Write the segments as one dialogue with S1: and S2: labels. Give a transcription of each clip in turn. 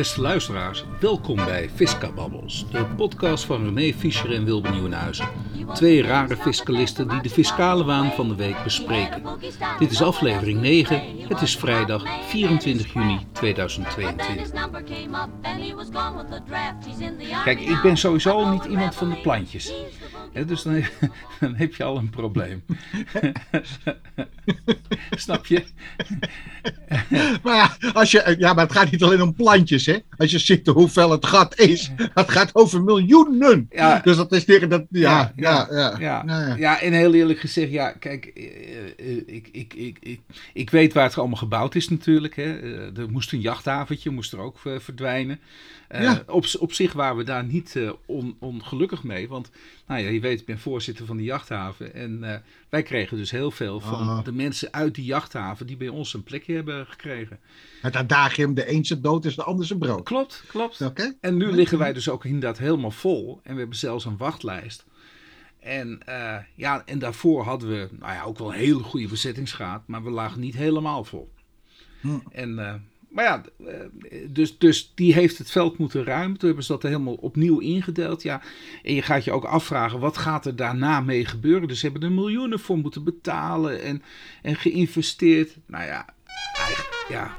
S1: Beste luisteraars, welkom bij Fisca Babbels, de podcast van René Fischer en Wilbe Nieuwenhuizen. Twee rare fiscalisten die de fiscale waan van de week bespreken. Dit is aflevering 9, het is vrijdag 24 juni 2022. Kijk, ik ben sowieso niet iemand van de plantjes. dus dan heb, dan heb, je al een probleem. Snap je?
S2: maar ja, als je, ja, maar het gaat niet alleen om plantjes, hè? Als je ziet hoeveel het gat is, het gaat over miljoenen. Ja, dus dat is tegen dat. Ja, ja, ja.
S1: Ja, ja, ja. en heel eerlijk gezegd, ja, kijk, ik, ik, ik, ik, ik weet waar het allemaal gebouwd is natuurlijk. Hè. Er moest een jachthaventje, moest er ook verdwijnen. op, op zich waren we daar niet on, ongelukkig mee, want nou ja, je weet, ik ben voorzitter van de jachthaven. En wij kregen dus heel veel van oh. de mensen uit die jachthaven die bij ons een plekje hebben gekregen.
S2: Het adagium, de een zijn dood is de ander zijn brood.
S1: Klopt, klopt. Okay. En nu liggen wij dus ook inderdaad helemaal vol. En we hebben zelfs een wachtlijst. En, uh, ja, en daarvoor hadden we nou ja, ook wel een hele goede bezettingsgraad, maar we lagen niet helemaal vol. Hm. En, uh, maar ja, uh, dus, dus die heeft het veld moeten ruimen. Toen hebben ze dat helemaal opnieuw ingedeeld. Ja. En je gaat je ook afvragen, wat gaat er daarna mee gebeuren? Dus ze hebben er miljoenen voor moeten betalen en, en geïnvesteerd. Nou ja, eigenlijk, ja,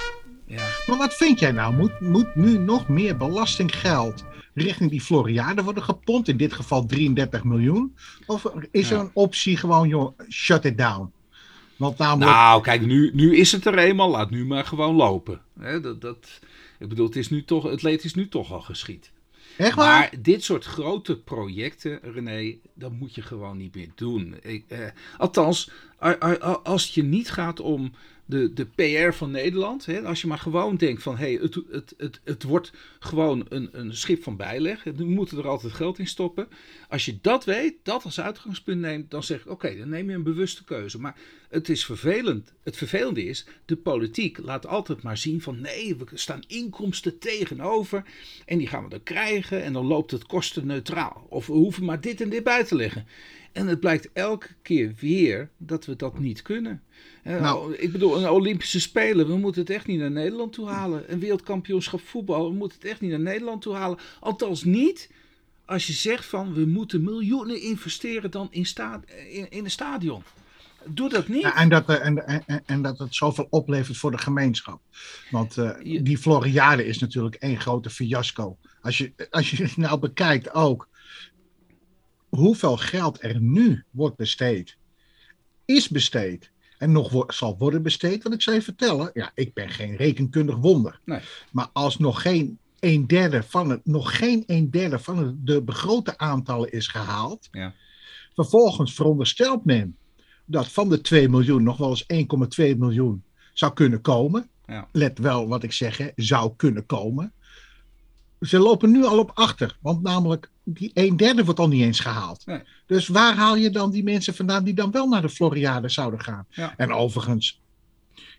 S1: ja.
S2: Maar wat vind jij nou? Moet, moet nu nog meer belastinggeld richting die Floriade worden gepompt? In dit geval 33 miljoen. Of is er een optie gewoon, joh, shut it down?
S1: Want namelijk... Nou, kijk, nu, nu is het er eenmaal. Laat nu maar gewoon lopen. dat, dat, ik bedoel, het, is nu toch, het leed is nu toch al geschied.
S2: Echt waar?
S1: Maar dit soort grote projecten, René, dat moet je gewoon niet meer doen. Ik, eh, althans, als het je niet gaat om de, de PR van Nederland. Hè, als je maar gewoon denkt van hey, het, het, het, het wordt gewoon een, een schip van bijleg. We moeten er altijd geld in stoppen. Als je dat weet, dat als uitgangspunt neemt, dan zeg ik oké, dan neem je een bewuste keuze. Maar het is vervelend. Het vervelende is, de politiek laat altijd maar zien van nee, we staan inkomsten tegenover. En die gaan we dan krijgen en dan loopt het kostenneutraal. Of we hoeven maar dit en dit bij te leggen. En het blijkt elke keer weer dat we dat niet kunnen. Nou, ik bedoel, een Olympische Spelen, we moeten het echt niet naar Nederland toe halen. Een wereldkampioenschap voetbal, we moeten het echt niet naar Nederland toe halen. Althans niet als je zegt van we moeten miljoenen investeren dan in, sta in, in een stadion. Doe dat niet. Ja,
S2: en, dat, eh, en, en, en, dat het zoveel oplevert voor de gemeenschap. Want uh, die Floriade is natuurlijk één grote fiasco. Als je, als je nou bekijkt ook hoeveel geld er nu wordt besteed, is besteed en nog zal worden besteed. Want ik zal je vertellen, ja, ik ben geen rekenkundig wonder. Nee. Maar als nog geen een derde van het, nog geen een derde van het, de begrote aantallen is gehaald, ja. vervolgens veronderstelt men dat van de 2 miljoen nog wel eens 1,2 miljoen zou kunnen komen. Ja. Let wel wat ik zeg, hè, zou kunnen komen. Ze lopen nu al op achter, want namelijk die een derde wordt al niet eens gehaald. Nee. Dus waar haal je dan die mensen vandaan die dan wel naar de Floriade zouden gaan? En overigens,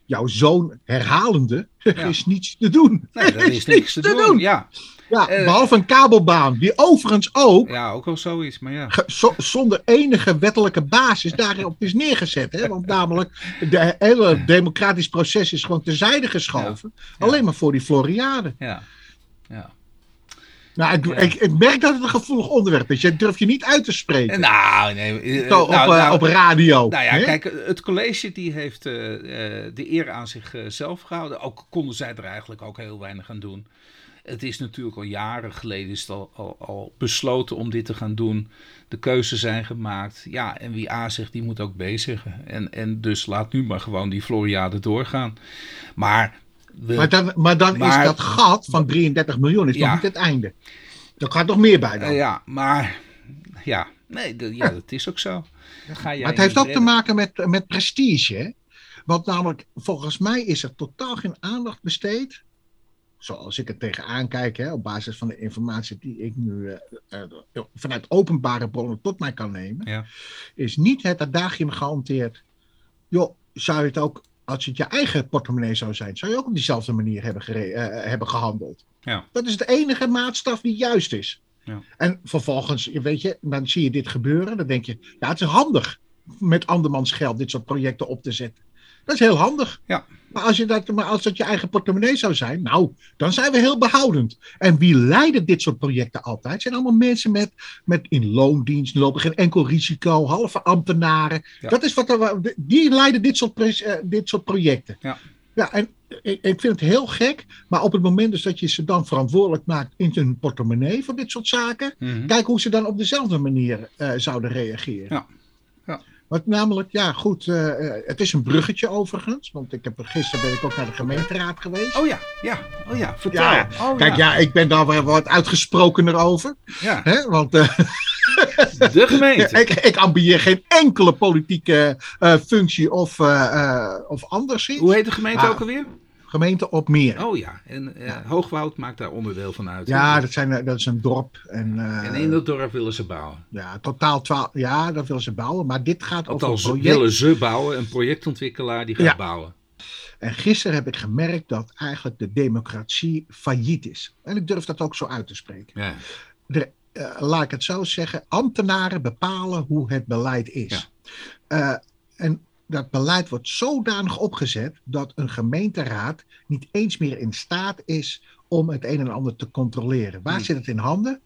S2: jouw zoon herhalende is niets te doen.
S1: Nee, er is, niks te, doen. Ja.
S2: Ja, uh, behalve een kabelbaan, die overigens ook.
S1: Ja, ook al zoiets, maar ja.
S2: zonder enige wettelijke basis daarop is neergezet. Hè? Want namelijk, het hele democratisch proces is gewoon terzijde geschoven. Alleen maar voor die Floriade.
S1: Ja, ja.
S2: Nou, ik, ik, ik, merk dat het een gevoelig onderwerp is. Je durft je niet uit te spreken.
S1: Nou, nee.
S2: Zo, op, nou, uh, op radio.
S1: Nou ja, kijk, het college die heeft uh, de eer aan zichzelf gehouden. Ook konden zij er eigenlijk ook heel weinig aan doen. Het is natuurlijk al jaren geleden is al, al, al, besloten om dit te gaan doen. De keuzes zijn gemaakt. Ja, en wie A zegt, die moet ook B zeggen. En, en dus laat nu maar gewoon die Floriade doorgaan. Maar
S2: maar dan, maar dan is dat gat van 33 miljoen is nog niet het einde. Er gaat nog meer bij dan. Uh,
S1: ja, maar ja, nee, ja, dat is ook zo.
S2: maar het heeft ook te maken met, met prestige. Hè? Want namelijk, volgens mij is er totaal geen aandacht besteed. Zoals ik het tegenaan kijk, hè, op basis van de informatie die ik nu uh, uh, vanuit openbare bronnen tot mij kan nemen. Ja. Is niet het adagium gehanteerd. Joh, zou je het ook als het je eigen portemonnee zou zijn, zou je ook op diezelfde manier hebben, uh, hebben gehandeld. Ja. Dat is de enige maatstaf die juist is. Ja. En vervolgens, weet je, dan zie je dit gebeuren. Dan denk je, ja, het is handig met andermans geld dit soort projecten op te zetten. Dat is heel handig.
S1: Ja.
S2: Maar als, je dat, maar als dat je eigen portemonnee zou zijn, nou, dan zijn we heel behoudend. En wie leiden dit soort projecten altijd? Het zijn allemaal mensen met, met in loondienst, lopen geen enkel risico, halve ambtenaren.
S1: Ja.
S2: Dat is wat er, die leiden dit soort, eh, dit soort projecten.
S1: Ja.
S2: Ja, en ik, ik vind het heel gek, maar op het moment dus dat je ze dan verantwoordelijk maakt in hun portemonnee voor dit soort zaken,
S1: Mhm.
S2: kijk hoe ze dan op dezelfde manier eh, zouden reageren.
S1: Ja. Ja.
S2: Want namelijk, ja goed, eh, eh, het is een bruggetje overigens, want ik heb, gisteren ben ik ook naar de gemeenteraad geweest.
S1: Oh ja, ja, oh ja, vertel.
S2: Ja,
S1: Oh,
S2: Kijk, ja, ik ben daar wel wat uitgesprokener over.
S1: ja.
S2: Hè? Want eh,
S1: De gemeente.
S2: ik, ik ambieer geen enkele politieke functie of, of anders.
S1: Hoe heet de gemeente
S2: Ah.
S1: ook alweer?
S2: Gemeente op meer.
S1: Oh ja, en eh, Hoogwoud maakt daar onderdeel van uit.
S2: Ja, dat, zijn, eh, dat is een dorp. En, eh,
S1: En in dat dorp willen ze bouwen.
S2: ja, totaal twaalf. Ja, dat willen ze bouwen. Maar dit gaat over
S1: Althans,
S2: een project.
S1: willen ze bouwen, een projectontwikkelaar die gaat
S2: Ja.
S1: bouwen.
S2: En gisteren heb ik gemerkt dat eigenlijk de democratie failliet is. En ik durf dat ook zo uit te spreken.
S1: Ja.
S2: De, laat ik het zo zeggen, ambtenaren bepalen hoe het beleid is. En dat beleid wordt zodanig opgezet dat een gemeenteraad niet eens meer in staat is om het een en ander te controleren. Waar
S1: Hmm.
S2: zit het in handen?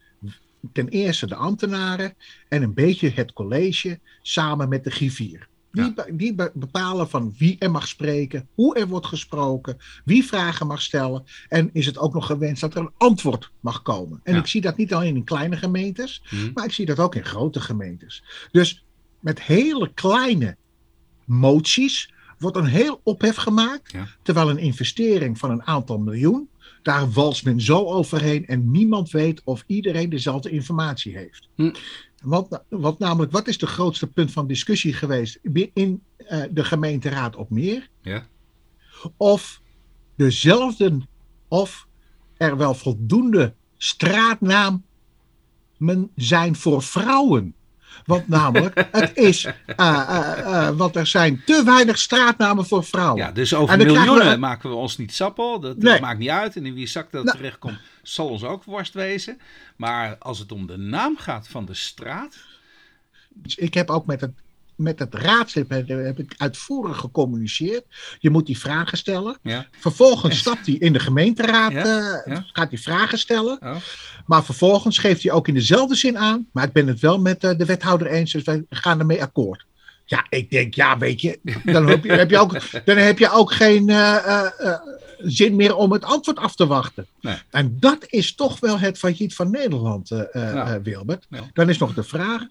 S2: Ten eerste de ambtenaren en een beetje het college samen met de griffier. Die,
S1: Ja.
S2: die be- bepalen van wie er mag spreken, hoe er wordt gesproken, wie vragen mag stellen. En is het ook nog gewenst dat er een antwoord mag komen. En
S1: Ja.
S2: ik zie dat niet alleen in kleine gemeentes,
S1: Hm.
S2: maar ik zie dat ook in grote gemeentes. Dus met hele kleine moties wordt een heel ophef gemaakt.
S1: Ja.
S2: Terwijl een investering van een aantal miljoen, daar walst men zo overheen en niemand weet of iedereen dezelfde informatie heeft.
S1: Hm.
S2: Want, want namelijk, wat is de grootste punt van discussie geweest in eh, de gemeenteraad op meer?
S1: Ja.
S2: Of dezelfde, of er wel voldoende straatnamen zijn voor vrouwen. Want namelijk, het is, eh, want er zijn te weinig straatnamen voor vrouwen.
S1: Ja, dus over miljoenen
S2: we-
S1: maken we ons niet sappel. Dat, maakt niet uit. En in wie zak dat
S2: Nou.
S1: terechtkomt, zal ons ook worst wezen. Maar als het om de naam gaat van de straat.
S2: Dus ik heb ook met het, met het raadslid heb, heb ik uitvoerig gecommuniceerd. Je moet die vragen stellen.
S1: Ja.
S2: Vervolgens stapt hij in de gemeenteraad,
S1: Ja,
S2: eh, gaat hij vragen stellen.
S1: Oh.
S2: Maar vervolgens geeft hij ook in dezelfde zin aan. Maar ik ben het wel met eh, de wethouder eens, dus wij gaan ermee akkoord. Ja, ik denk, ja, weet je, dan heb je, heb je, ook, dan heb je ook geen eh, zin meer om het antwoord af te wachten.
S1: Nee.
S2: En dat is toch wel het failliet van Nederland, Wilbert. Dan is nog de vraag,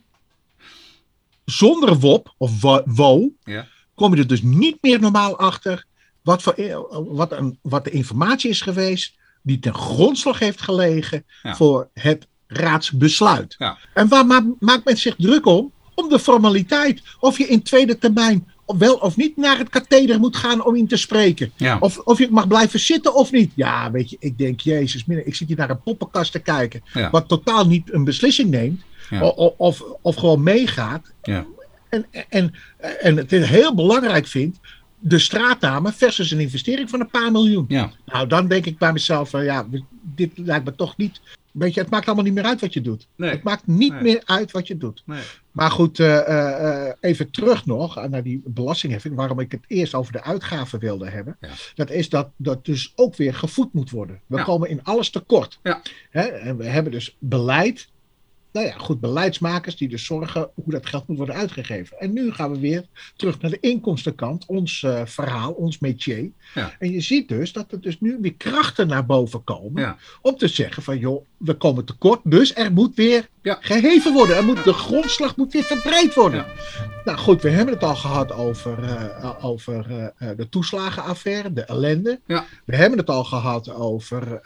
S2: zonder WOP of wo-
S1: Ja.
S2: kom je er dus niet meer normaal achter wat, voor, eh, wat, een, wat de informatie is geweest die ten grondslag heeft gelegen
S1: Ja.
S2: voor het raadsbesluit.
S1: Ja.
S2: En waar ma- maakt men zich druk om? Om de formaliteit. Of je in tweede termijn wel of niet naar het katheder moet gaan om in te spreken.
S1: Ja.
S2: Of, of je mag blijven zitten of niet. Ja, weet je, ik denk, Jezus, ik zit hier naar een poppenkast te kijken. Wat totaal niet een beslissing neemt.
S1: Ja.
S2: O- o- Of, of gewoon meegaat.
S1: Ja.
S2: En, en, en het heel belangrijk vindt. De straatnamen versus een investering van een paar miljoen.
S1: Ja.
S2: Nou, dan denk ik bij mezelf: van ja, dit lijkt me toch niet. Weet je, het maakt allemaal niet meer uit wat je doet.
S1: Nee.
S2: Het maakt niet
S1: Nee.
S2: meer uit wat je doet.
S1: Nee.
S2: Maar goed, eh, eh, even terug nog naar die belastingheffing. Waarom ik het eerst over de uitgaven wilde hebben.
S1: Ja.
S2: Dat is dat dat dus ook weer gevoed moet worden. We
S1: Ja.
S2: komen in alles tekort.
S1: Ja.
S2: Hè? En we hebben dus beleid. Nou ja, goed, beleidsmakers die dus zorgen hoe dat geld moet worden uitgegeven. En nu gaan we weer terug naar de inkomstenkant, ons eh, verhaal, ons métier.
S1: Ja.
S2: En je ziet dus dat er dus nu weer krachten naar boven komen
S1: Ja.
S2: om te zeggen van joh, we komen tekort, dus er moet weer
S1: Ja.
S2: geheven worden. Er moet, De grondslag moet weer verbreed worden. Nou goed, we hebben het al gehad over, eh, over eh, de toeslagenaffaire, de ellende.
S1: Ja.
S2: We hebben het al gehad over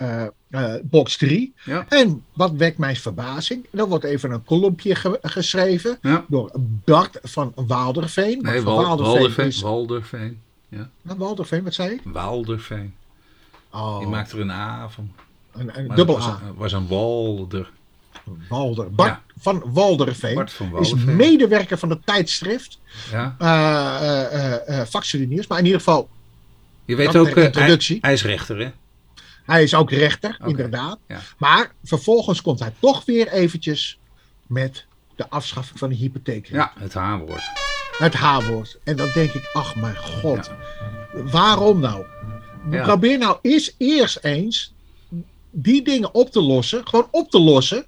S2: eh, box 3.
S1: Ja.
S2: En wat wekt mijn verbazing? Er wordt even een kolompje ge- geschreven
S1: Ja.
S2: door Bart van Waalderveen.
S1: Nee,
S2: van
S1: Wal-
S2: Waalderveen
S1: Walderveen.
S2: is-
S1: Walderveen.
S2: Nou, Waalderveen, wat zei ik?
S1: Walderveen.
S2: Oh,
S1: Je maakt er een A van.
S2: een, een dubbel
S1: het was,
S2: A.
S1: een- was een Walder.
S2: Walder. Bart
S1: Ja.
S2: van Walderveen
S1: Bart van
S2: is
S1: Walderveen.
S2: medewerker van het tijdschrift
S1: Ja.
S2: Nieuws. Maar in ieder geval,
S1: Je weet ook,
S2: introductie.
S1: hij is rechter, hè?
S2: Hij is ook rechter, inderdaad.
S1: ja.
S2: Maar vervolgens komt hij toch weer eventjes met de afschaffing van de hypotheek.
S1: Ja, het H-woord.
S2: Het H-woord. En dan denk ik, ach mijn god. Waarom nou? Probeer nou eens eerst eens die dingen op te lossen. Gewoon op te lossen.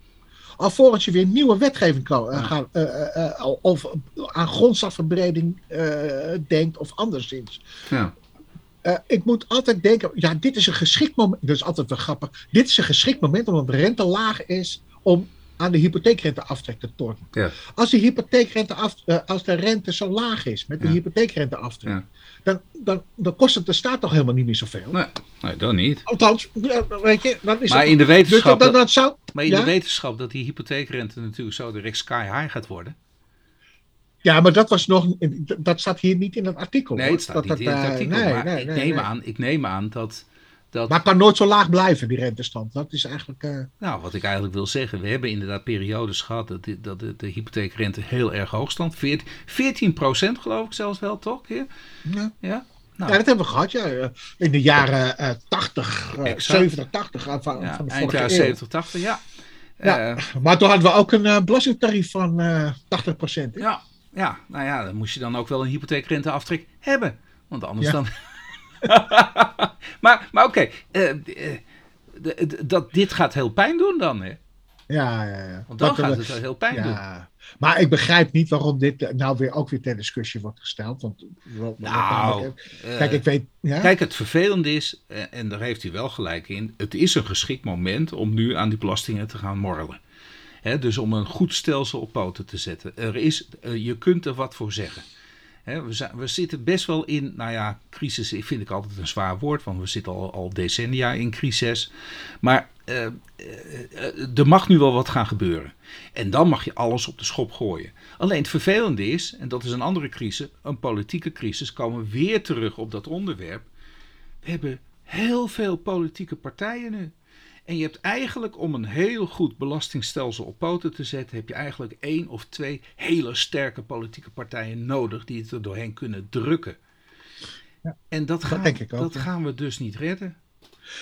S2: Alvorens je weer nieuwe wetgeving kan, uh, gaan, uh, of aan grondstafverbreding denkt of anderszins. Ja. Ik moet altijd denken, ja, dit is een geschikt moment. Dat is altijd wel grappig. Dit is een geschikt moment omdat de rente laag is om aan de hypotheekrenteaftrek te tornen. Ja. Als, die hypotheekrente af, als de rente zo laag is met de ja. hypotheekrenteaftrek, ja. dan, dan, dan kost het de staat toch helemaal niet meer zoveel.
S1: Nee, nee dat niet.
S2: Althans, weet je, dan is
S1: maar in de wetenschap, dus dat, dat, zou, maar in de wetenschap dat die hypotheekrente natuurlijk zo direct sky high gaat worden.
S2: Ja, maar dat was nog. Dat staat hier niet in het artikel.
S1: Nee, het staat dat, niet in het artikel. Nee, maar nee, ik, neem Aan, ik neem aan dat dat...
S2: Maar het kan nooit zo laag blijven, die rentestand. Dat is eigenlijk. Uh...
S1: Nou, wat ik eigenlijk wil zeggen, we hebben inderdaad periodes gehad dat, de, dat de, de hypotheekrente heel erg hoog stond. 14, procent geloof ik zelfs wel, toch? Ja.
S2: ja. ja? Nou. ja, dat hebben we gehad, ja. In de jaren uh, 80, uh, 70, 80 van, ja, van de eind jaren
S1: 70, 80, ja.
S2: ja. Maar toen hadden we ook een belastingtarief van 80 procent.
S1: Ja, ja, nou ja, dan moest je dan ook wel een hypotheekrenteaftrek hebben. Want anders dan maar maar oké, okay. uh, uh, dat dit gaat heel pijn doen dan, hè?
S2: Ja, ja, ja.
S1: Want dan dat, gaat het heel pijn ja. doen.
S2: Maar ik begrijp niet waarom dit nou weer ook weer ter discussie wordt gesteld. Want,
S1: nou,
S2: kijk, ik weet.
S1: Ja? Kijk, het vervelende is, en daar heeft hij wel gelijk in, het is een geschikt moment om nu aan die belastingen te gaan morrelen. Dus om een goed stelsel op poten te zetten. Er is, je kunt er wat voor zeggen we, we, zitten best wel in, nou ja, crisis vind ik altijd een zwaar woord, want we zitten al, al decennia in crisis. Maar uh, er mag nu wel wat gaan gebeuren. En dan mag je alles op de schop gooien. Alleen het vervelende is, en dat is een andere crisis, een politieke crisis, komen we weer terug op dat onderwerp. We hebben heel veel politieke partijen nu. En je hebt eigenlijk om een heel goed belastingstelsel op poten te zetten, heb je eigenlijk één of twee hele sterke politieke partijen nodig die het er doorheen kunnen drukken. Ja, en dat, gaan, dat, dat gaan we dus niet redden.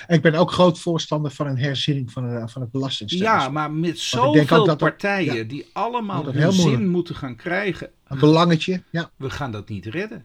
S2: ik ben ook groot voorstander van een herziening van, van het belastingstelsel.
S1: Ja, maar met zoveel partijen die allemaal hun zin moeten gaan krijgen.
S2: Een belangetje, ja.
S1: We gaan dat niet redden.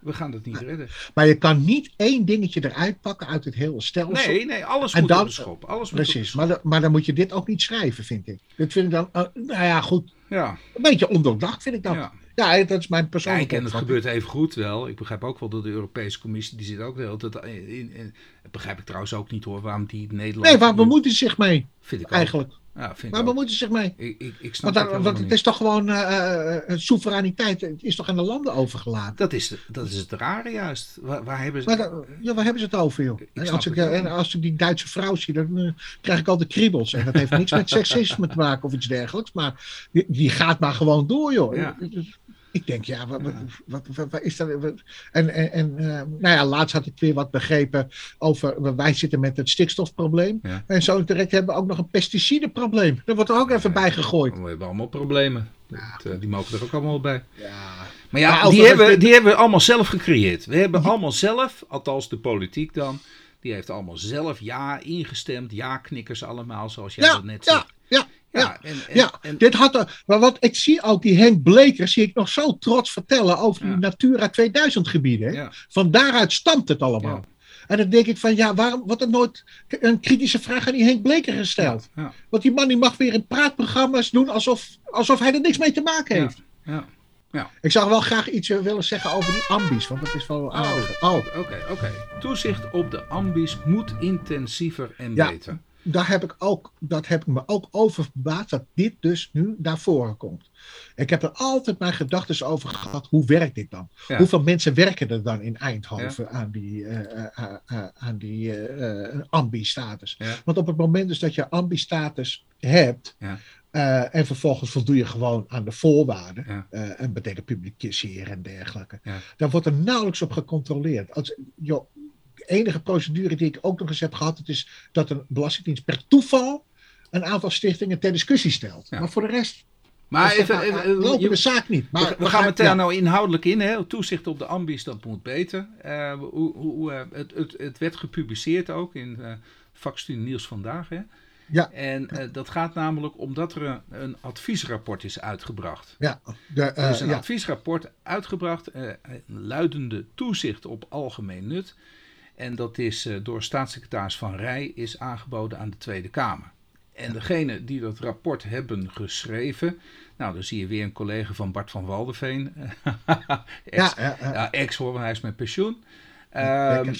S1: We gaan dat niet redden.
S2: Maar je kan niet één dingetje eruit pakken uit het hele stelsel.
S1: Nee, nee, alles moet dan, op de schop. Alles
S2: precies, maar, maar dan moet je dit ook niet schrijven, vind ik. Dit vind ik dan, uh, nou ja, goed. Ja. Een beetje ondoordacht vind ik dat. Ja. Ja, dat is mijn persoonlijke
S1: Kijk, en het gebeurt even goed wel. Ik begrijp ook wel dat de Europese Commissie, die zit ook wel. Dat, in, in, begrijp ik trouwens ook niet hoor, waarom die Nederland...
S2: Nee, waar bemoeit ze zich mee? Vind ik eigenlijk.
S1: Ja, vind
S2: maar bemoeien ze zich mee?
S1: Ik, ik, ik snap
S2: want, het is toch gewoon uh, soevereiniteit, het is toch aan de landen overgelaten?
S1: Dat is, dat is het rare juist. Waar, waar hebben ze...
S2: Maar ja, waar hebben ze het over, joh? En als, ik, en als ik die Duitse vrouw zie, dan uh, krijg ik al de kriebels. En dat heeft niks met seksisme te maken of iets dergelijks. Maar die, die gaat maar gewoon door, joh. Ja. Ik denk, ja, wat, wat, wat, is dat? En, en, en uh, nou ja, laatst had ik weer wat begrepen over. Wij zitten met het stikstofprobleem. En zo direct hebben we ook nog een pesticidenprobleem. Dat wordt er ook even bij gegooid.
S1: We hebben allemaal problemen. Dat, uh, die mogen er ook allemaal bij. Ja. Maar ja, die, hebben, die hebben we allemaal zelf gecreëerd. We hebben allemaal zelf, althans de politiek dan. Die heeft allemaal zelf ja ingestemd. Ja-knikkers allemaal, zoals jij dat net
S2: zei. Ja, ja, en, en, ja. dit had er, maar wat ik zie ook die Henk Bleker, zie ik nog zo trots vertellen over die Natura 2000 gebieden. Van daaruit stamt het allemaal. En dan denk ik van, ja, waarom wordt er nooit een kritische vraag aan die Henk Bleker gesteld? Want die man die mag weer in praatprogramma's doen alsof, alsof hij er niks mee te maken heeft. Ja. Ja. Ik zou wel graag iets willen zeggen over die ambies, want dat is wel oh.
S1: Oh, oké, oké. Toezicht op de ambies moet intensiever en beter
S2: daar heb ik ook, dat heb ik me ook over verbaasd dat dit dus nu naar voren komt. Ik heb er altijd mijn gedachten over gehad, hoe werkt dit dan? Hoeveel mensen werken er dan in Eindhoven aan die, uh, uh, uh, aan die ambi-status? Want op het moment dus dat je ambi-status hebt, en vervolgens voldoe je gewoon aan de voorwaarden, en betekent publiceren en dergelijke, dan wordt er nauwelijks op gecontroleerd. Als, joh, enige procedure die ik ook nog eens heb gehad, het is dat een belastingdienst per toeval een aantal stichtingen ter discussie stelt. Maar voor de rest.
S1: Maar even,
S2: even lopen de zaak niet. Maar
S1: we, gaan meteen nou inhoudelijk in. Hè? Toezicht op de ambies, dat moet beter. Uh, hoe, hoe, uh, het, het, het, werd gepubliceerd ook in uh, vakstudie Nieuws Vandaag. Hè? Ja. En uh, dat gaat namelijk omdat er een, een adviesrapport is uitgebracht. Ja. De, uh, dus een ja. adviesrapport uitgebracht, uh, luidende toezicht op algemeen nut. En dat is door staatssecretaris Van Rij is aangeboden aan de Tweede Kamer. En degene die dat rapport hebben geschreven, nou dan zie je weer een collega van Bart van Waldeveen. ex, ja, ja, ex hoor, hij is met pensioen. Um,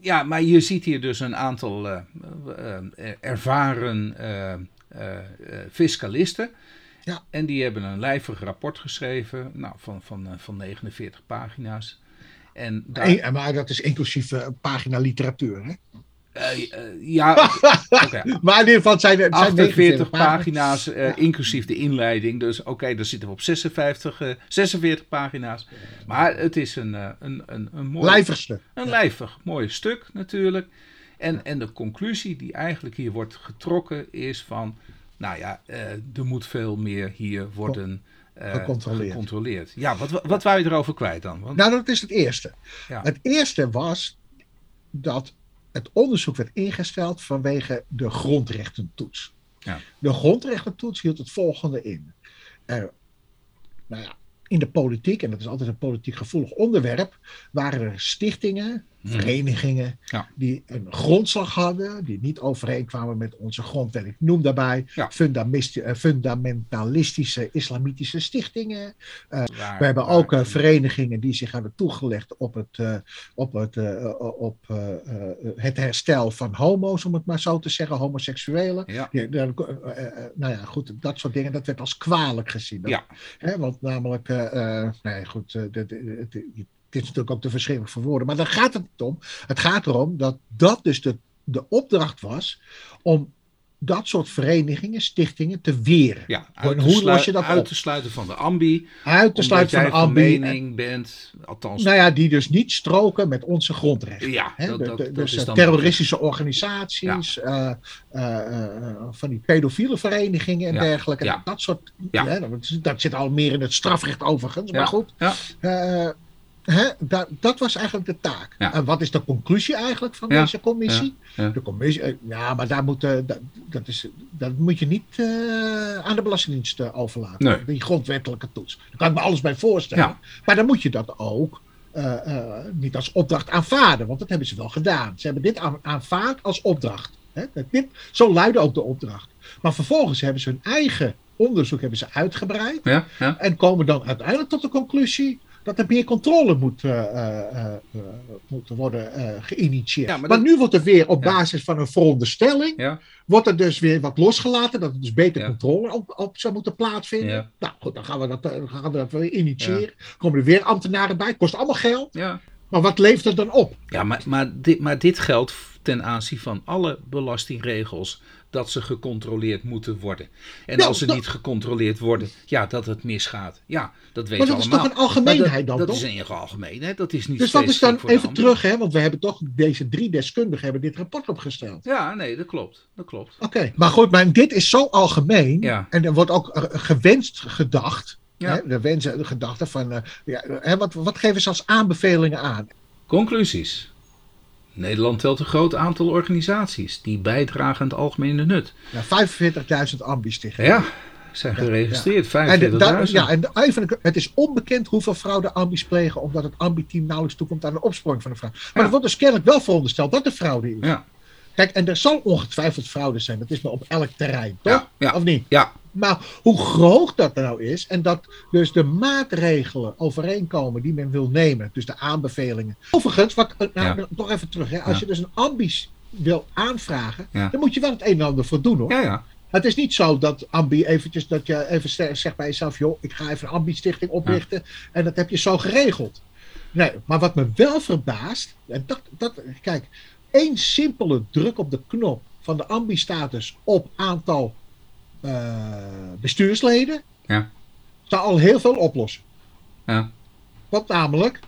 S1: ja, maar je ziet hier dus een aantal uh, uh, ervaren uh, fiscalisten. Ja. En die hebben een lijvig rapport geschreven nou, van, van, van 49 pagina's.
S2: En daar... maar dat is inclusief pagina literatuur, hè?
S1: Uh, uh, ja,
S2: okay. maar in ieder geval zijn er
S1: 48 pagina's, uh, inclusief de inleiding. Dus oké, okay, dan zitten we op 56, 46 pagina's. Maar het is een, een, een, een mooi...
S2: Lijvig stuk.
S1: Een lijvig, mooi stuk natuurlijk. En, en de conclusie die eigenlijk hier wordt getrokken is van... Nou ja, er moet veel meer hier worden... Gecontroleerd. gecontroleerd. Ja, wat, wat wou je erover kwijt dan?
S2: Want... Nou, dat is het eerste. Ja. Het eerste was dat het onderzoek werd ingesteld vanwege de grondrechtentoets. Ja. De grondrechtentoets hield het volgende in. Er, nou ja, in de politiek, en dat is altijd een politiek gevoelig onderwerp, waren er stichtingen, Mhm. verenigingen die een grondslag hadden, die niet overeenkwamen met onze grondwet. Ik noem daarbij eh, fundamentalistische islamitische stichtingen. Uh, we hebben ook uh, verenigingen die zich hebben toegelegd op het, op het, op, het herstel van homo's, om het maar zo te zeggen, homoseksuelen. Ja. nou ja, goed, dat soort dingen, dat werd als kwalijk gezien. Ja. Hè, want namelijk, nee, goed, de, de, de, is natuurlijk ook te verschrikkelijk voor woorden. Maar daar gaat het niet om. Het gaat erom dat dat dus de, de opdracht was om dat soort verenigingen, stichtingen te weren.
S1: Ja, hoe los je dat uit te sluiten van de ambi.
S2: Uit te sluiten van de ambi.
S1: mening bent, althans.
S2: Nou ja, die dus niet stroken met onze grondrechten. Ja, dat, dat, dat dus is terroristische organisaties, ja. uh, uh, van die pedofiele verenigingen en ja. dergelijke. Ja. Dat soort, ja. dat, zit al meer in het strafrecht overigens, maar goed. Ja. Hè, dat, dat, was eigenlijk de taak. En wat is de conclusie eigenlijk van deze commissie? Ja. De commissie, eh, ja, maar daar moet, dat, dat, is, dat moet je niet uh, aan de Belastingdienst overlaten. Nee. Die grondwettelijke toets. Daar kan ik me alles bij voorstellen. Maar dan moet je dat ook niet als opdracht aanvaarden, want dat hebben ze wel gedaan. Ze hebben dit aanvaard als opdracht. Hè? Dit, zo luidde ook de opdracht. Maar vervolgens hebben ze hun eigen onderzoek hebben ze uitgebreid. En komen dan uiteindelijk tot de conclusie dat er meer controle moet, uh, uh, moet worden geïnitieerd. Ja, maar, nu wordt er weer op basis van een veronderstelling, ja. wordt er dus weer wat losgelaten, dat er dus beter controle op, op, zou moeten plaatsvinden. Nou goed, dan gaan we dat, dan gaan we dat weer initiëren. Komen er weer ambtenaren bij, kost allemaal geld. Maar wat levert het dan op?
S1: Ja, maar, maar, dit, maar dit geldt ten aanzien van alle belastingregels dat ze gecontroleerd moeten worden. En als ze niet gecontroleerd worden, ja, dat het misgaat. Ja, dat weten we allemaal.
S2: Maar dat is toch een algemeenheid dan,
S1: Dat
S2: toch?
S1: is een algemeenheid, dat is niet
S2: Dus wat is dan even terug, hè, want we hebben toch, deze drie deskundigen hebben dit rapport opgesteld.
S1: Ja, nee, dat klopt, dat klopt.
S2: Oké, maar goed, maar dit is zo algemeen, ja. en er wordt ook gewenst gedacht, ja. hè, de wensen, de gedachte van, uh, ja, hè, wat, wat geven ze als aanbevelingen aan?
S1: Conclusies. Nederland telt een groot aantal organisaties die bijdragen aan het algemene nut.
S2: Ja, 45.000 ambi-stichtingen.
S1: Ja, zijn geregistreerd, ja, 45.000.
S2: Ja, en even, het is onbekend hoeveel fraude ambi's plegen, omdat het ambi-team nauwelijks toekomt aan de opsporing van de fraude. Maar ja. er wordt dus kennelijk wel verondersteld dat er fraude is. Ja. Kijk, en er zal ongetwijfeld fraude zijn. Dat is maar op elk terrein, toch? Ja, Of niet?
S1: Ja.
S2: Maar hoe groot dat nou is en dat dus de maatregelen overeenkomen die men wil nemen, dus de aanbevelingen. Overigens, wat, nou, ja. nog even terug, hè, als je dus een ambies wil aanvragen, dan moet je wel het een en ander voor doen hoor.
S1: Ja, ja.
S2: Het is niet zo dat Ambi eventjes, dat je even zegt bij jezelf, joh, ik ga even een Ambi-stichting oprichten en dat heb je zo geregeld. Nee, maar wat me wel verbaast, en dat, dat, kijk, één simpele druk op de knop van de ambi-status op aantal bestuursleden
S1: ja.
S2: zou al heel veel oplossen.
S1: Ja.
S2: Want namelijk,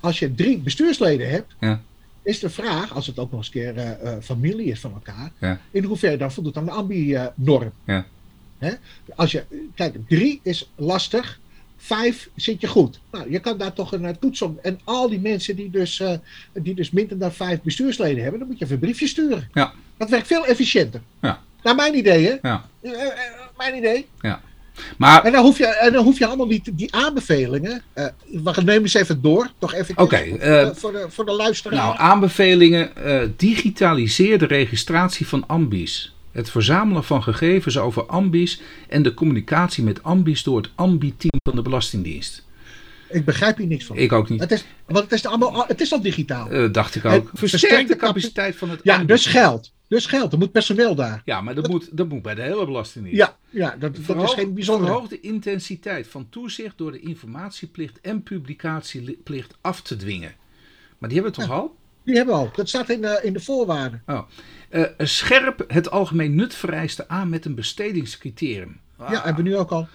S2: als je drie bestuursleden hebt,
S1: ja.
S2: is de vraag, als het ook nog eens keer uh, uh, familie is van elkaar, ja. in hoeverre dan voldoet aan de ambi-norm.
S1: Ja.
S2: Als je, kijk, drie is lastig, vijf zit je goed. Nou, je kan daar toch een toets op. En al die mensen die dus, uh, die dus minder dan vijf bestuursleden hebben, dan moet je even een briefje sturen.
S1: Ja.
S2: Dat werkt veel efficiënter.
S1: Ja.
S2: Naar mijn idee, hè?
S1: Ja.
S2: Eh, eh, mijn idee.
S1: Ja. Maar,
S2: En dan hoef je, en dan hoef je allemaal niet die aanbevelingen. eh we nemen eens even door. Toch even
S1: Oké, eh,
S2: voor, de, voor de luisteraar.
S1: nou, aanbevelingen. eh, digitaliseer de registratie van ambies. Het verzamelen van gegevens over ambies en de communicatie met ambies door het ambi-team van de Belastingdienst.
S2: Ik begrijp hier niks van.
S1: Ik ook niet.
S2: Het is, want het is, allemaal, het is al digitaal.
S1: Eh, dacht ik ook.
S2: Het
S1: Versterk de
S2: de capaci-
S1: capaciteit van het
S2: ja, dus geld. Dus geld. Er moet personeel daar.
S1: Ja, maar dat moet, dat moet bij de hele Belastingdienst.
S2: Ja, ja dat, dat is geen bijzonder.
S1: Verhoog de intensiteit van toezicht door de informatieplicht en publicatieplicht af te dwingen. Maar die hebben we toch al?
S2: Die hebben we al. Dat staat in, de- in de voorwaarden.
S1: Oh. Eh, scherp het algemeen nut vereiste aan met een bestedingscriterium. Ah,
S2: Ja, hebben we nu ook al.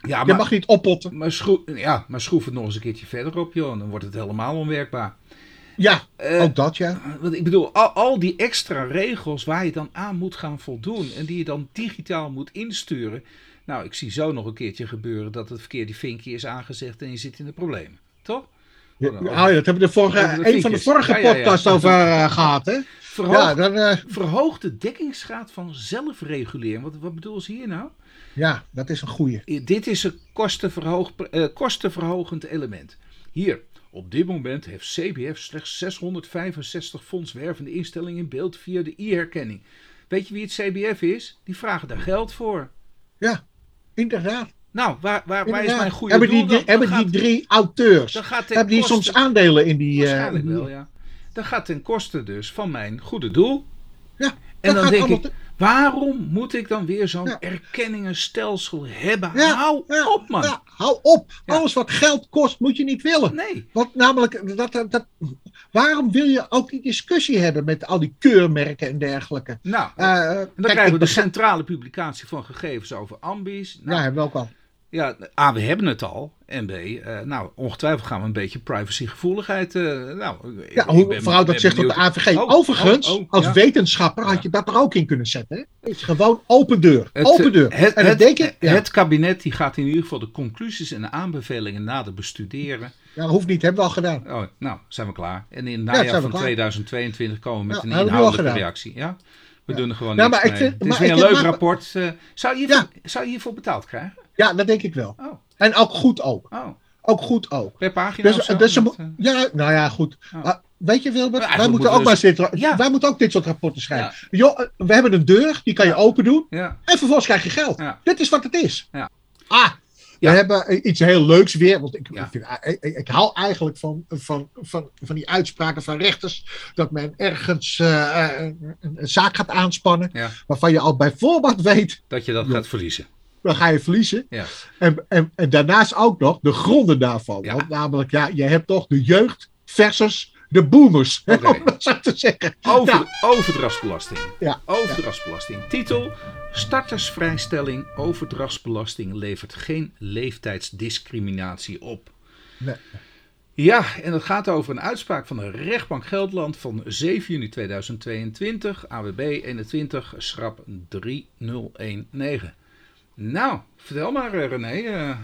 S1: ja,
S2: Je
S1: maar,
S2: mag niet oppotten.
S1: maar, schroef, ja, maar schroef het nog eens een keertje verder op, joh. Dan wordt het helemaal onwerkbaar.
S2: Ja,
S1: Eh,
S2: ook dat ja.
S1: Want ik bedoel, al, al die extra regels waar je dan aan moet gaan voldoen en die je dan digitaal moet insturen. Nou, ik zie zo nog een keertje gebeuren dat het verkeerde vinkje is aangezegd en je zit in de problemen. Toch?
S2: Ja,
S1: Oh,
S2: ah, ja, dat hebben we de vorige,
S1: de
S2: een van de vorige
S1: Ja,
S2: podcasts over eh, gehad, hè?
S1: Verhoog,
S2: Ja, dan, eh,
S1: verhoog de dekkingsgraad van zelfregulering. Wat, wat bedoel ze hier nou?
S2: ja, dat is een goeie.
S1: Dit is een kostenverhoog, kostenverhogend element. Hier, op dit moment heeft CBF slechts 665 fondswervende instellingen in beeld via de e-herkenning. Weet je wie het CBF is? Die vragen daar geld voor.
S2: Ja, inderdaad.
S1: Nou, waar, waar, waar is mijn goede
S2: hebben
S1: doel?
S2: die,
S1: dan? Dan
S2: hebben
S1: gaat-
S2: die drie auteurs,
S1: dan gaat ten
S2: hebben die
S1: koste-
S2: soms aandelen in die... eh,
S1: Waarschijnlijk wel, ja. Dat gaat ten koste dus van mijn goede doel.
S2: Ja,
S1: En dan denk
S2: allemaal
S1: ik, waarom moet ik dan weer zo'n
S2: Ja.
S1: erkenningenstelsel hebben?
S2: Ja,
S1: Hou
S2: ja,
S1: op, man.
S2: Ja, hou op.
S1: Ja.
S2: Alles wat geld kost, moet je niet willen.
S1: Nee.
S2: Want namelijk, dat, dat, waarom wil je ook die discussie hebben met al die keurmerken en dergelijke?
S1: Nou,
S2: Eh,
S1: en dan
S2: kijk,
S1: krijgen we de centrale publicatie van gegevens over ambies.
S2: Ja,
S1: Nou,
S2: hebben we ook al.
S1: Ja, A, we hebben het al. En B, eh, nou, ongetwijfeld gaan we een beetje privacygevoeligheid. eh nou, ik-
S2: Ja,
S1: ik
S2: hoe dat zich tot de. AVG?
S1: Oh,
S2: Overigens,
S1: oh, oh,
S2: als
S1: ja.
S2: wetenschapper had je dat er ook in kunnen zetten. Hè? Gewoon open deur.
S1: Het,
S2: open deur.
S1: Het,
S2: en dan
S1: het,
S2: denk ik, ja,
S1: het kabinet die gaat in ieder geval de conclusies en de aanbevelingen nader bestuderen.
S2: ja, dat hoeft niet, hebben we al gedaan.
S1: Oh, nou, zijn we klaar. En in het
S2: Ja,
S1: najaar van
S2: klaar.
S1: 2022 komen we met een inhoudelijke reactie. Ja? We doen er gewoon
S2: Ja,
S1: niks
S2: maar ik
S1: mee.
S2: vind-
S1: het is
S2: maar
S1: weer
S2: ik
S1: een leuk rapport. eh, zou, je hiervoor, zou je hiervoor betaald krijgen?
S2: Ja, dat denk ik wel.
S1: Oh,
S2: En ook goed ook.
S1: oh.
S2: Ook goed ook.
S1: Per pagina
S2: Dus,
S1: zo?
S2: dus ze
S1: eh,
S2: ja, nou ja, goed.
S1: Oh.
S2: Weet je Wilbert, wij moeten ook
S1: moeten
S2: maar zitten.
S1: Ja.
S2: Wij moeten ook dit soort rapporten schrijven. Joh, eh, we hebben een deur, die kan je open doen. En vervolgens krijg je geld. Dit is wat het is.
S1: Ja.
S2: Ah, we hebben eh, iets heel leuks weer. Want ik, ik, vind, eh, ik, ik hou eigenlijk van, van, van, van die uitspraken van rechters. Dat men ergens eh, eh, een, een zaak gaat aanspannen. Waarvan je al bij voorbaat weet,
S1: dat je dat gaat verliezen.
S2: Dan ga je verliezen.
S1: Ja.
S2: En, en, en daarnaast ook nog de gronden daarvan.
S1: Ja.
S2: Want namelijk, ja, je hebt toch de jeugd versus de boomers.
S1: Oké.
S2: Om dat zo te zeggen.
S1: Over,
S2: Nou,
S1: overdrachtsbelasting.
S2: Ja,
S1: Overdrachtsbelasting. Titel: Startersvrijstelling overdrachtsbelasting levert geen leeftijdsdiscriminatie op.
S2: Nee.
S1: Ja, en het gaat over een uitspraak van de rechtbank Gelderland van 7 juni 2022, AWB 21, schrap 3019. Nou, vertel maar eh, René.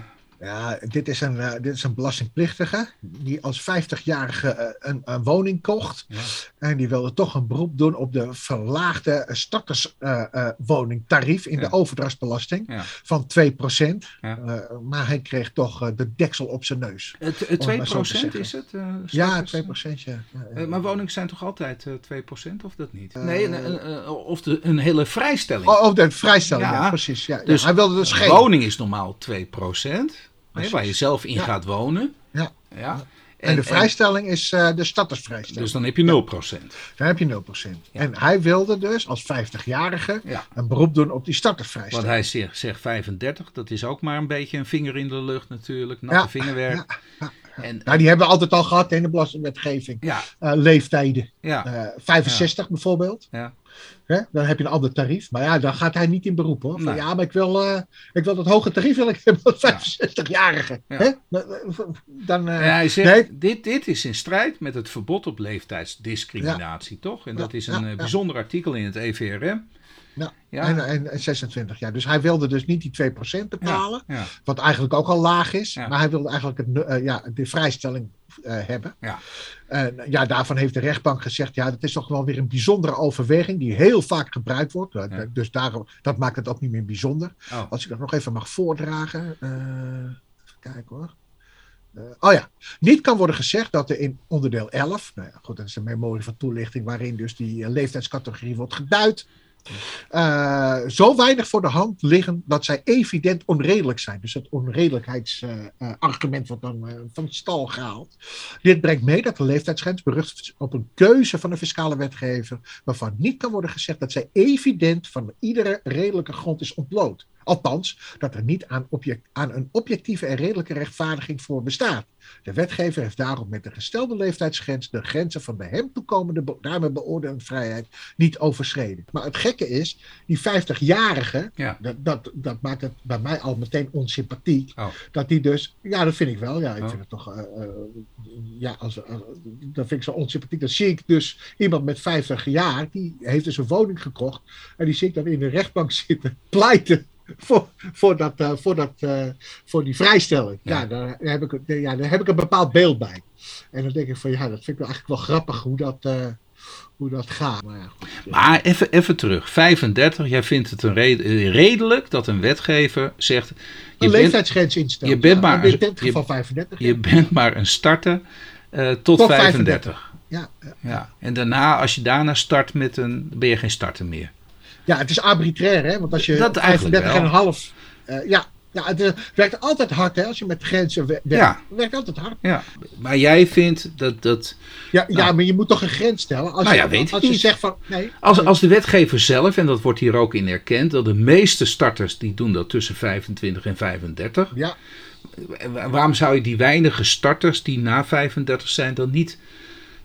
S1: Eh,
S2: Ja, dit is een, eh, dit is een belastingplichtige die als 50-jarige eh, een, een woning kocht.
S1: Ja.
S2: En die wilde toch een beroep doen op de verlaagde starterswoningtarief in
S1: Ja.
S2: de overdrachtsbelasting
S1: Ja.
S2: van 2%.
S1: Ja.
S2: Eh, maar hij kreeg toch eh, de deksel op zijn neus.
S1: het, het 2%
S2: maar zo te zeggen.
S1: is het? eh,
S2: Ja,
S1: starters?
S2: 2%. Ja.
S1: Eh, maar woningen zijn toch altijd eh 2% of dat niet?
S2: Eh,
S1: nee, een, een- een- of de, een hele vrijstelling.
S2: Oh, oh, de vrijstelling, ja,
S1: Ja.
S2: precies. Ja, ja.
S1: Dus
S2: hij wilde dus geen.
S1: woning is normaal 2%, hè, waar je zelf in
S2: Ja.
S1: gaat wonen.
S2: Ja.
S1: ja.
S2: En, de vrijstelling is eh, de startersvrijstelling.
S1: dus dan heb je 0%.
S2: Dan heb je 0%. En hij wilde dus als 50-jarige
S1: Ja.
S2: een beroep doen op die
S1: Want
S2: startersvrijstelling.
S1: hij zegt, zegt 35, dat is ook maar een beetje een vinger in de lucht natuurlijk, natte vingerwerk. En,
S2: Nou, die hebben we altijd al gehad in de belastingwetgeving.
S1: ja,
S2: Eh, leeftijden.
S1: ja,
S2: Eh, 65 bijvoorbeeld.
S1: ja.
S2: Hè? Dan heb je een ander tarief. Maar ja, dan gaat hij niet in beroep hoor. Van,
S1: Nee.
S2: Ja, maar ik wil, eh, ik wil dat hoge tarief wil ik hebben als 65-jarige.
S1: Ja.
S2: Hè? Dan,
S1: zegt,
S2: nee.
S1: dit, dit is in strijd met het verbod op leeftijdsdiscriminatie, toch? En dat is een bijzonder artikel in het EVRM.
S2: Ja, En, en, 26 jaar. Dus hij wilde dus niet die 2% bepalen,
S1: ja,
S2: wat eigenlijk ook al laag is. Maar hij wilde eigenlijk het, uh, ja, de vrijstelling uh, hebben.
S1: Ja.
S2: En ja, daarvan heeft de rechtbank gezegd, ja, dat is toch wel weer een bijzondere overweging die heel vaak gebruikt wordt. Dus daarom, dat maakt het ook niet meer bijzonder.
S1: Oh.
S2: Als ik dat nog even mag voordragen. Even kijken hoor. Uh, oh ja, niet kan worden gezegd dat er in onderdeel 11, nou ja, goed, dat is een memorie van toelichting waarin dus die leeftijdscategorie wordt geduid. Uh, zo weinig voor de hand liggen dat zij evident onredelijk zijn. Dus het onredelijkheidsargument uh, wordt dan uh, van stal gehaald. Dit brengt mee dat de leeftijdsgrens berust op een keuze van de fiscale wetgever, waarvan niet kan worden gezegd dat zij evident van iedere redelijke grond is ontbloot. Althans, dat er niet aan, object, aan, een objectieve en redelijke rechtvaardiging voor bestaat. De wetgever heeft daarom met de gestelde leeftijdsgrens de grenzen van de hem toekomende daarmee beoordeelde vrijheid niet overschreden. Maar het gekke is, die 50-jarige,
S1: ja.
S2: dat, dat, dat, maakt het bij mij al meteen onsympathiek.
S1: Oh.
S2: Dat die dus, ja, dat vind ik wel. Ja, ik
S1: oh.
S2: vind het toch, uh, uh, ja, als, als, dat vind ik zo onsympathiek. Dan zie ik dus iemand met 50 jaar, die heeft dus een woning gekocht. En die zie ik dan in de rechtbank zitten, pleiten voor, voor, dat, uh, voor, dat, uh, voor die vrijstelling. Ja, ja daar, heb ik, ja, daar heb ik een bepaald beeld bij. En dan denk ik van ja, dat vind ik eigenlijk wel grappig hoe dat, uh, hoe dat gaat. Maar, ja, goed,
S1: maar even, even terug. 35, jij vindt het een red, redelijk dat een wetgever zegt.
S2: Je een leeftijdsgrens instellen.
S1: Je bent maar,
S2: in dit geval 35.
S1: Je, je bent maar een starter tot, tot 35. 35.
S2: Ja, ja.
S1: ja, en daarna, als je daarna start met een. ben je geen starter meer.
S2: Ja, het is arbitrair, hè? Want als je
S1: dat
S2: 35 en een half. Uh, ja, ja, het uh, werkt altijd hard, hè? Als je met grenzen werkt.
S1: Ja.
S2: Het werkt altijd hard.
S1: Ja. Maar jij vindt dat. dat
S2: ja, nou, ja, maar je moet toch een grens stellen. Als
S1: nou
S2: je,
S1: weet
S2: als je
S1: niet.
S2: zegt van. Nee,
S1: als, als de wetgever zelf, en dat wordt hier ook in erkend, dat de meeste starters die doen dat tussen 25 en 35.
S2: Ja.
S1: Waarom zou je die weinige starters die na 35 zijn dan niet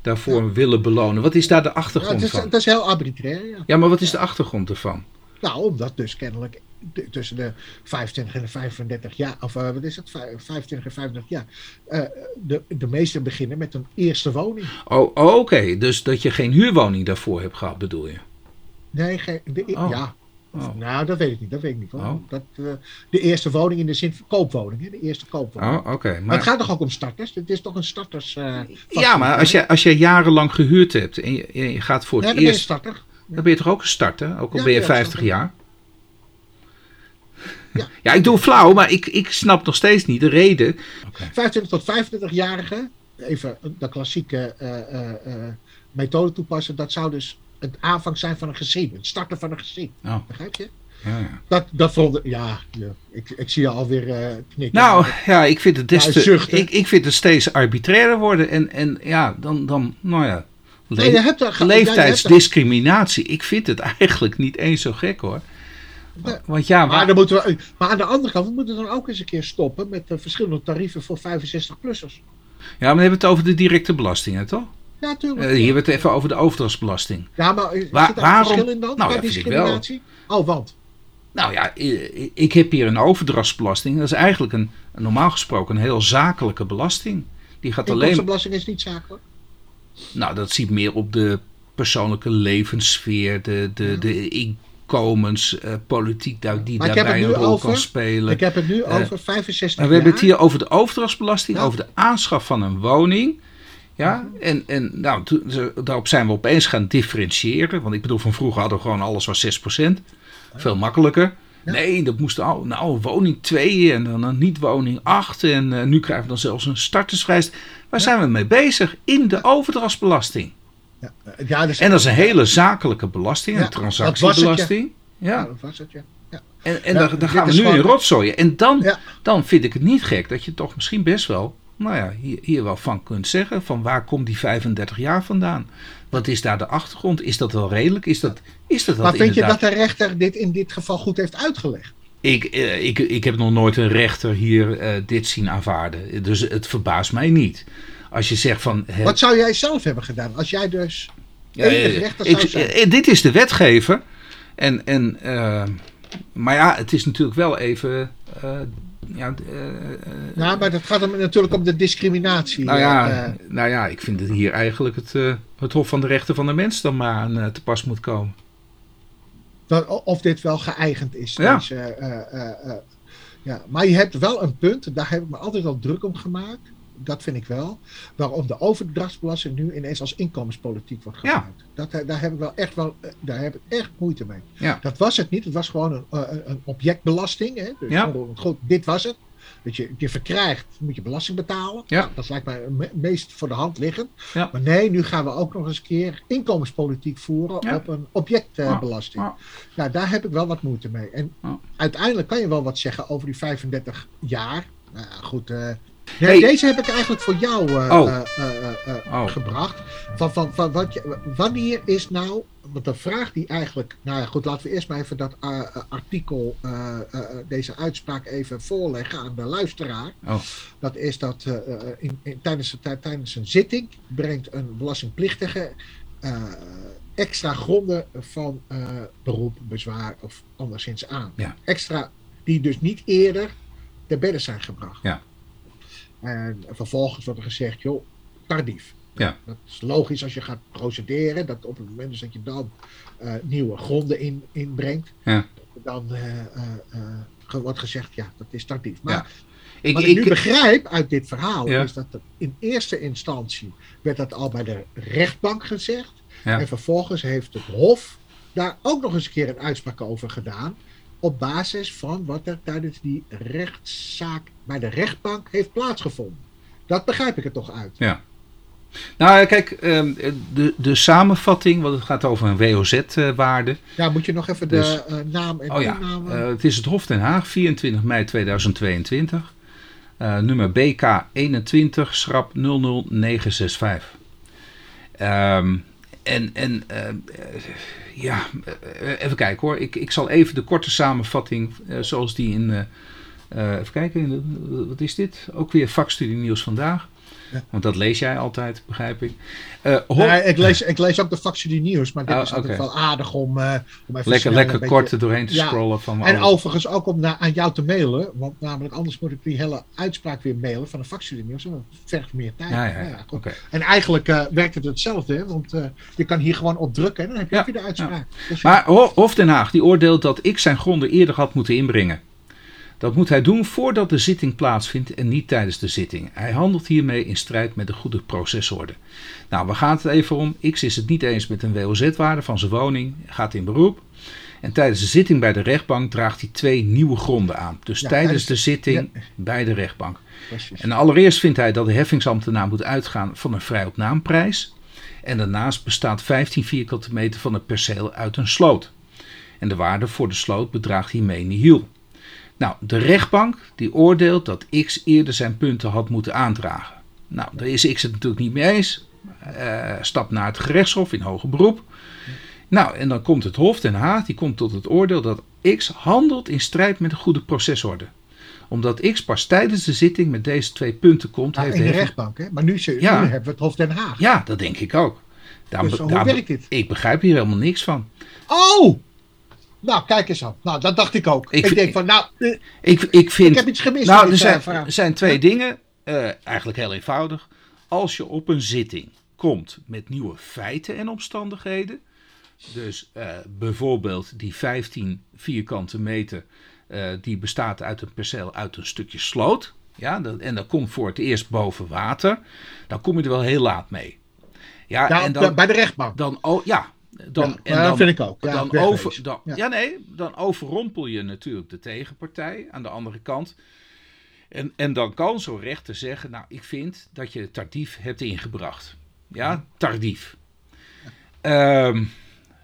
S1: daarvoor ja. willen belonen? Wat is daar de achtergrond
S2: ja, is,
S1: van?
S2: Dat is heel arbitrair. Ja.
S1: ja, maar wat is de achtergrond ervan?
S2: Nou, omdat dus kennelijk tussen de 25 en de 35 jaar, of uh, wat is het, 25 en 35 jaar, uh, de, de meesten beginnen met een eerste woning.
S1: Oh, oh oké, okay. dus dat je geen huurwoning daarvoor hebt gehad, bedoel je?
S2: Nee, geen, de,
S1: oh.
S2: ja.
S1: Oh.
S2: Nou, dat weet ik niet. Dat weet ik niet.
S1: Oh.
S2: Dat, uh, de eerste woning in de zin van koopwoning. Hè? De eerste koopwoning.
S1: Oh. Okay. Maar...
S2: maar... het gaat toch ook om starters? Het is toch een starters... Uh,
S1: ja, maar als je, als je jarenlang gehuurd hebt en je, je gaat voor het
S2: nee,
S1: eerst...
S2: starter.
S1: Dan ben je toch ook een starter? Ook al
S2: ja,
S1: ben je 50 jaar? Ja. ja, ik doe flauw, maar ik, ik snap nog steeds niet de reden.
S2: Okay. 25 tot 25-jarigen, even de klassieke uh, uh, methode toepassen, dat zou dus het aanvang zijn van een gezin, het starten van een gezin.
S1: Oh.
S2: Begrijp je?
S1: Ja, ja.
S2: Dat, dat vond ja, ja, ik, ik zie je alweer uh, knikken.
S1: Nou, ja, ik vind het, des te, ik, ik vind het steeds arbitrairder worden. En, en ja, dan, dan, nou ja, le-
S2: Nee, hebt er-
S1: leeftijdsdiscriminatie. Ik vind het eigenlijk niet eens zo gek hoor. Want ja,
S2: Maar,
S1: waar-
S2: dan moeten we, maar aan de andere kant, we moeten dan ook eens een keer stoppen met de verschillende tarieven voor 65-plussers.
S1: ja, maar dan hebben we het over de directe belastingen, toch?
S2: Ja, tuurlijk.
S1: Eh, hier hebben we het even over de overdrachtsbelasting.
S2: ja, maar is
S1: Waar-
S2: er daar
S1: waarom-
S2: verschil in dan?
S1: Nou ja,
S2: discriminatie? Oh, want?
S1: Nou ja, ik heb hier een overdrachtsbelasting. Dat is eigenlijk een, normaal gesproken een heel zakelijke belasting. Die gaat alleen.
S2: Inkomstenbelasting is niet zakelijk.
S1: Nou, dat ziet meer op de persoonlijke levenssfeer, de, de, de inkomens, eh, politiek daar- die
S2: Maar ik heb
S1: daarbij
S2: het
S1: een
S2: nu
S1: rol
S2: over-
S1: kan spelen.
S2: Ik heb het nu
S1: Eh,
S2: over 65
S1: Maar we hebben het hier over de overdrachtsbelasting,
S2: Ja.
S1: over de aanschaf van een woning. Ja, en, en nou, daarop zijn we opeens gaan differentiëren. Want ik bedoel, van vroeger hadden we gewoon alles was 6%. Veel makkelijker. Nee, dat moest al, nou, woning 2 en dan een niet-woning 8. En eh, nu krijgen we dan zelfs een startersvrijst. Waar zijn we mee bezig? In de overdrachtsbelasting.
S2: Ja, ja, dus,
S1: En dat is een hele zakelijke belasting, een transactiebelasting.
S2: ja,
S1: Ja,
S2: dat was het, ja.
S1: en, en daar, gaan we nu in rotzooien. En dan, dan vind ik het niet gek dat je toch misschien best wel, nou ja, hier, hier wel van kunt zeggen: van waar komt die 35 jaar vandaan? Wat is daar de achtergrond? Is dat wel redelijk? Is dat, is dat, dat
S2: Maar vind je dat de rechter dit in dit geval goed heeft uitgelegd?
S1: Ik, eh, ik, ik heb nog nooit een rechter hier eh, dit zien aanvaarden. Dus het verbaast mij niet. Als je zegt van.
S2: Wat zou jij zelf hebben gedaan als jij dus
S1: Ja, eh,
S2: rechter
S1: ik-
S2: zijn?
S1: dit is de wetgever. En, en, maar ja, het is natuurlijk wel even. Ja, eh, eh,
S2: Nou, maar dat gaat hem natuurlijk om de discriminatie.
S1: nou, ja,
S2: eh,
S1: nou ja, ik vind dat hier eigenlijk het, het Hof van de Rechten van de Mens dan maar aan te pas moet komen.
S2: dat, of dit wel geëigend is. Ja. Deze, ja. Maar je hebt wel een punt, daar heb ik me altijd al druk om gemaakt. Dat vind ik wel. Waarom de overdrachtsbelasting nu ineens als inkomenspolitiek wordt gebruikt. Ja. Dat, daar heb ik wel echt wel, daar heb ik echt moeite mee. Ja. Dat was het niet. Het was gewoon een, een objectbelasting. Hè? Dus ja. goed, dit was het. Dat je, je verkrijgt, moet je belasting betalen. Ja. Dat lijkt mij meest voor de hand liggend. Ja. Maar nee, nu gaan we ook nog eens een keer inkomenspolitiek voeren op een objectbelasting. Ja. Nou, daar heb ik wel wat moeite mee. En uiteindelijk kan je wel wat zeggen over die 35 jaar. Nou, goed, uh, Nee, Deze heb ik eigenlijk voor jou uh, oh. uh, oh. gebracht. Van, van, van wat je, wanneer is nou, want de vraag die eigenlijk, nou ja goed, laten we eerst maar even dat artikel, deze uitspraak even voorleggen aan de luisteraar. Oh. Dat is dat in, in, tijdens, tijdens een zitting brengt een belastingplichtige extra gronden van beroep, bezwaar of anderszins aan. Ja. Extra die dus niet eerder ter bedden zijn gebracht. Ja. En vervolgens wordt er gezegd, joh, tardief. Ja. Dat is logisch als je gaat procederen, dat op het moment dat je dan uh, nieuwe gronden in, inbrengt, ja. dan uh, uh, wordt gezegd, ja, dat is tardief. Maar ja. ik, wat ik, ik, nu begrijp uit dit verhaal, is dat in eerste instantie werd dat al bij de rechtbank gezegd. En vervolgens heeft het Hof daar ook nog eens een keer een uitspraak over gedaan op basis van wat er tijdens die rechtszaak bij de rechtbank heeft plaatsgevonden. Dat begrijp ik er toch uit.
S1: Ja. Nou, kijk, ehm, de, de samenvatting, want het gaat over een WOZ-waarde.
S2: Ja, moet je nog even de dus- eh, naam en
S1: oh, ja. naam... Uh, het is het Hof Den Haag, 24 mei 2022. Uh, nummer BK 21, schrap 00965. Um, en en ja, eh, even kijken hoor. Ik, ik zal even de korte samenvatting, eh, zoals die in. Even kijken, wat is dit? Ook weer vakstudie nieuws vandaag. Ja. Want dat lees jij altijd, begrijp ik.
S2: Uh, nee, ik, lees, ik lees ook de factie nieuws, maar dit oh, is altijd wel aardig om, uh, om
S1: even Lekker, lekker kort er doorheen te scrollen. Van
S2: en overigens ook om naar, aan jou te mailen, want namelijk anders moet ik die hele uitspraak weer mailen van de factie nieuws. En dat vergt meer tijd. Ja, ja, okay. En eigenlijk uh, werkt het hetzelfde, want je kan hier gewoon op drukken en dan heb je de uitspraak.
S1: Dus maar Hof Den Haag die oordeelt dat ik zijn gronden eerder had moeten inbrengen. Dat moet hij doen voordat de zitting plaatsvindt en niet tijdens de zitting. Hij handelt hiermee in strijd met de goede procesorde. Nou, we gaan het even om. X is het niet eens met een WOZ-waarde van zijn woning, gaat in beroep. En tijdens de zitting bij de rechtbank draagt hij twee nieuwe gronden aan. Dus tijdens de zitting bij de rechtbank. En allereerst vindt hij dat de heffingsambtenaar moet uitgaan van een vrij op naamprijs. En daarnaast bestaat 15 vierkante meter van het perceel uit een sloot. En de waarde voor de sloot bedraagt hiermee nihil. Nou, de rechtbank die oordeelt dat X eerder zijn punten had moeten aandragen. Nou, daar is X het natuurlijk niet mee eens. Uh, stapt naar het gerechtshof in hoger beroep. Nou, en dan komt het Hof Den Haag, die komt tot het oordeel dat X handelt in strijd met de goede procesorde. Omdat X pas tijdens de zitting met deze twee punten komt.
S2: Nou, heeft in de rechtbank, hè? Maar nu, ja, hebben we het Hof Den Haag.
S1: Ja, dat denk ik ook.
S2: Daar, dus hoe werkt dit?
S1: Ik begrijp hier helemaal niks van.
S2: Oh! Nou, kijk eens aan. Nou, dat dacht ik ook. Ik, denk van, nou,
S1: eh, ik, ik, vind,
S2: ik heb iets gemist.
S1: Nou, er zijn, er zijn twee dingen. Uh, eigenlijk heel eenvoudig. Als je op een zitting komt met nieuwe feiten en omstandigheden. Dus uh, bijvoorbeeld die 15 vierkante meter. Die bestaat uit een perceel uit een stukje sloot. Ja, dat, en dat komt voor het eerst boven water. Dan kom je er wel heel laat mee.
S2: Ja, ja en dan, bij de rechtbank.
S1: Dan, oh, ja, dan, ja,
S2: en dan, dat vind ik ook.
S1: Ja, dan, over, dan, ja. nee, dan overrompel je natuurlijk de tegenpartij aan de andere kant. En, en dan kan zo'n rechter zeggen, nou, ik vind dat je tardief hebt ingebracht. Ja, tardief. Um,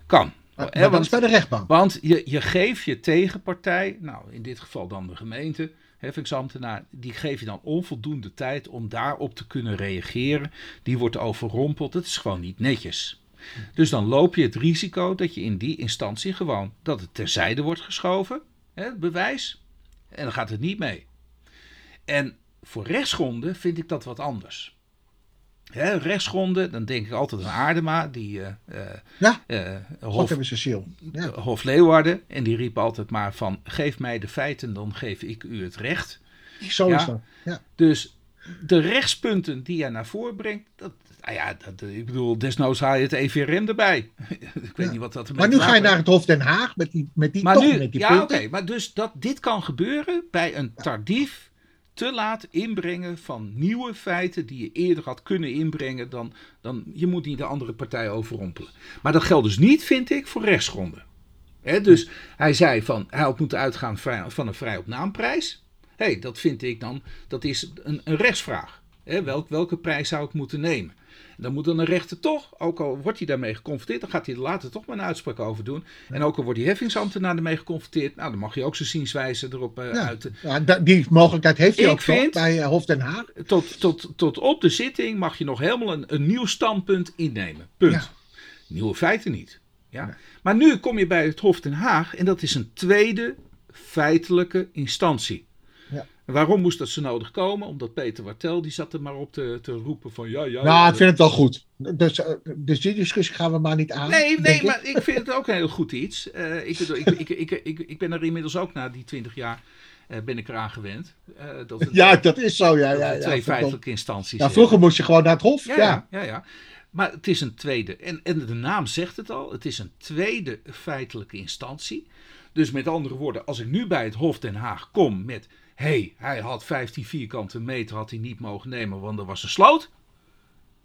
S1: kan.
S2: Maar, maar is bij de rechtbank.
S1: Want je, je geeft je tegenpartij, nou in dit geval dan de gemeente, heffingsambtenaar, die geef je dan onvoldoende tijd om daarop te kunnen reageren. Die wordt overrompeld. Dat is gewoon niet netjes. Dus dan loop je het risico dat je in die instantie gewoon dat het terzijde wordt geschoven, hè, het bewijs, en dan gaat het niet mee. En voor rechtsgronden vind ik dat wat anders. Hè, rechtsgronden, dan denk ik altijd aan Aardema, die uh,
S2: ja, uh, Hof,
S1: ja. Hof Leeuwarden, en die riep altijd maar van, geef mij de feiten, dan geef ik u het recht.
S2: Zo is dat, ja.
S1: Dus de rechtspunten die jij naar voren brengt, dat, nou ja, dat, ik bedoel, desnoods haal je het EVRM erbij. ik weet niet wat dat
S2: Maar nu ga je naar het Hof Den Haag met die, met die,
S1: maar
S2: toch,
S1: nu,
S2: met die
S1: ja, oké, maar dus dat dit kan gebeuren bij een tardief te laat inbrengen van nieuwe feiten die je eerder had kunnen inbrengen, dan, dan je moet niet de andere partij overrompelen. Maar dat geldt dus niet, vind ik, voor rechtsgronden. Dus hij zei van, hij had moeten uitgaan van een vrij op naamprijs. Hé, hey, dat vind ik dan, dat is een, een rechtsvraag. Welk, welke prijs zou ik moeten nemen? Dan moet dan een rechter toch, ook al wordt hij daarmee geconfronteerd, dan gaat hij er later toch maar een uitspraak over doen. En ook al wordt die heffingsambtenaar ermee geconfronteerd, nou dan mag je ook zijn zienswijze erop eh,
S2: Ja.
S1: uit.
S2: Ja, da- die mogelijkheid heeft hij
S1: Ik
S2: ook toch
S1: vind-
S2: bij eh, Hof Den Haag.
S1: Tot, tot, tot op de zitting mag je nog helemaal een, een nieuw standpunt innemen. Punt.
S2: Ja.
S1: Nieuwe feiten niet. Ja?
S2: Nee.
S1: Maar nu kom je bij het Hof Den Haag en dat is een tweede feitelijke instantie.
S2: Ja.
S1: Waarom moest dat zo nodig komen? Omdat Peter Wartel die zat er maar op te, te roepen van ja, ja.
S2: Nou,
S1: ja,
S2: ik vind het wel goed. Dus, eh, dus die discussie gaan we maar niet aan.
S1: Nee, nee,
S2: ik.
S1: maar ik vind het ook een heel goed iets. Eh, ik, bedoel, ik, ik, ik, ik, ik ben er inmiddels ook na die 20 jaar eh, ben ik eraan gewend. eh, dat het,
S2: Ja, dat is zo. Ja, ja,
S1: er
S2: ja,
S1: twee feitelijke instanties
S2: Ja, vroeger moest je gewoon naar het Hof.
S1: Ja,
S2: Ja,
S1: ja, ja, ja. Maar het is een tweede. En, en de naam zegt het al. Het is een tweede feitelijke instantie. Dus met andere woorden, als ik nu bij het Hof Den Haag kom met... Hey, hij had 15 vierkante meter, had hij niet mogen nemen, want er was een sloot.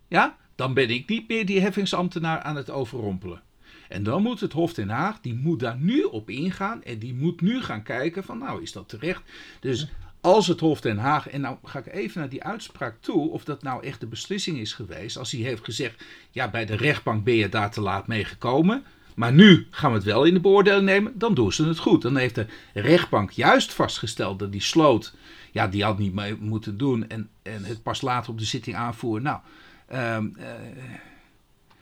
S1: Ja, dan ben ik niet meer die heffingsambtenaar aan het overrompelen. En dan moet het Hof Den Haag, die moet daar nu op ingaan. En die moet nu gaan kijken van, nou, is dat terecht? Dus als het Hof Den Haag, en nou ga ik even naar die uitspraak toe, of dat nou echt de beslissing is geweest. Als hij heeft gezegd, ja, bij de rechtbank ben je daar te laat mee gekomen. Maar nu gaan we het wel in de beoordeling nemen, dan doen ze het goed. Dan heeft de rechtbank juist vastgesteld dat die sloot, ja, die had niet mee moeten doen. En, en het pas later op de zitting aanvoeren. Nou, ehm, eh,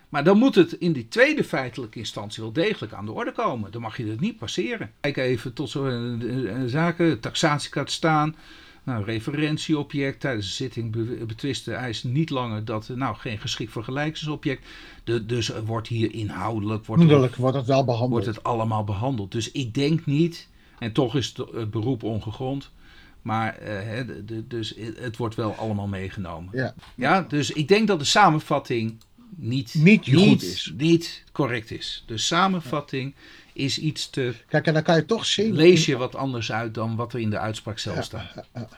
S1: maar dan moet het in die tweede feitelijke instantie wel degelijk aan de orde komen. Dan mag je het niet passeren. Kijk even tot zo'n uh, zaken, taxatiekaart staan. Nou, referentieobject tijdens de zitting be- betwiste eis niet langer dat nou geen geschikt voor gelijkingsobject. De, dus wordt hier inhoudelijk wordt,
S2: Moedelijk wordt het wel behandeld.
S1: wordt het allemaal behandeld. Dus ik denk niet, en toch is het, het beroep ongegrond. Maar eh, de- de- dus het wordt wel allemaal meegenomen.
S2: Ja.
S1: Ja, dus ik denk dat de samenvatting niet,
S2: Niet goed is.
S1: niet correct is. De samenvatting is iets te.
S2: Kijk, en dan kan je toch zien.
S1: lees je wat anders uit dan wat er in de uitspraak zelf staat.
S2: ja, ja.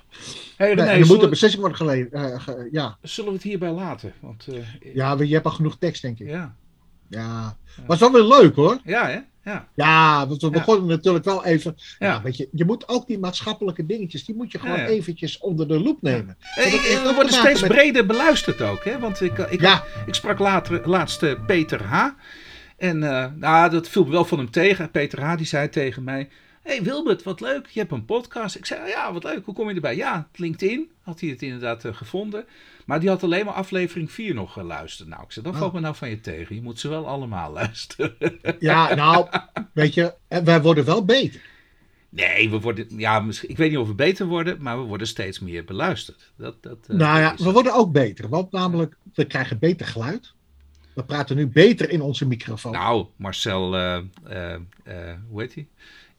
S1: Hey,
S2: Nee, er moet een beslissing worden geleverd. ja.
S1: zullen we het hierbij laten? Want, eh,
S2: ja, je hebt al genoeg tekst, denk ik.
S1: ja.
S2: Ja. Was wel weer leuk hoor.
S1: Ja, hè? Ja.
S2: Ja, want we
S1: Ja.
S2: begonnen natuurlijk wel even. Ja.
S1: Ja.
S2: weet je, je moet ook die maatschappelijke dingetjes, die moet je gewoon
S1: Ja,
S2: eventjes onder de loep nemen.
S1: Eh,
S2: heeft
S1: we worden steeds
S2: met-
S1: breder beluisterd ook. Hè? Want ik, ik,
S2: Ja.
S1: ik sprak later, laatst eh, Peter H. En eh, nou, dat viel me wel van hem tegen. Peter H. die zei tegen mij... hey Wilbert, wat leuk, je hebt een podcast. Ik zei, ja, wat leuk, hoe kom je erbij? Ja, LinkedIn had hij het inderdaad eh, gevonden. Maar die had alleen maar aflevering 4 nog geluisterd. Nou, ik zei, dat
S2: Oh.
S1: valt me nou van je tegen. Je moet ze wel allemaal luisteren.
S2: Ja, nou, weet je, en wij worden wel beter.
S1: nee, we worden... Ja, misschien, ik weet niet of we beter worden, maar we worden steeds meer beluisterd. Dat, dat, eh,
S2: nou ja,
S1: dat
S2: we worden ook beter. Want namelijk, we krijgen beter geluid. We praten nu beter in onze microfoon.
S1: Nou, Marcel, eh, eh, eh, hoe heet hij?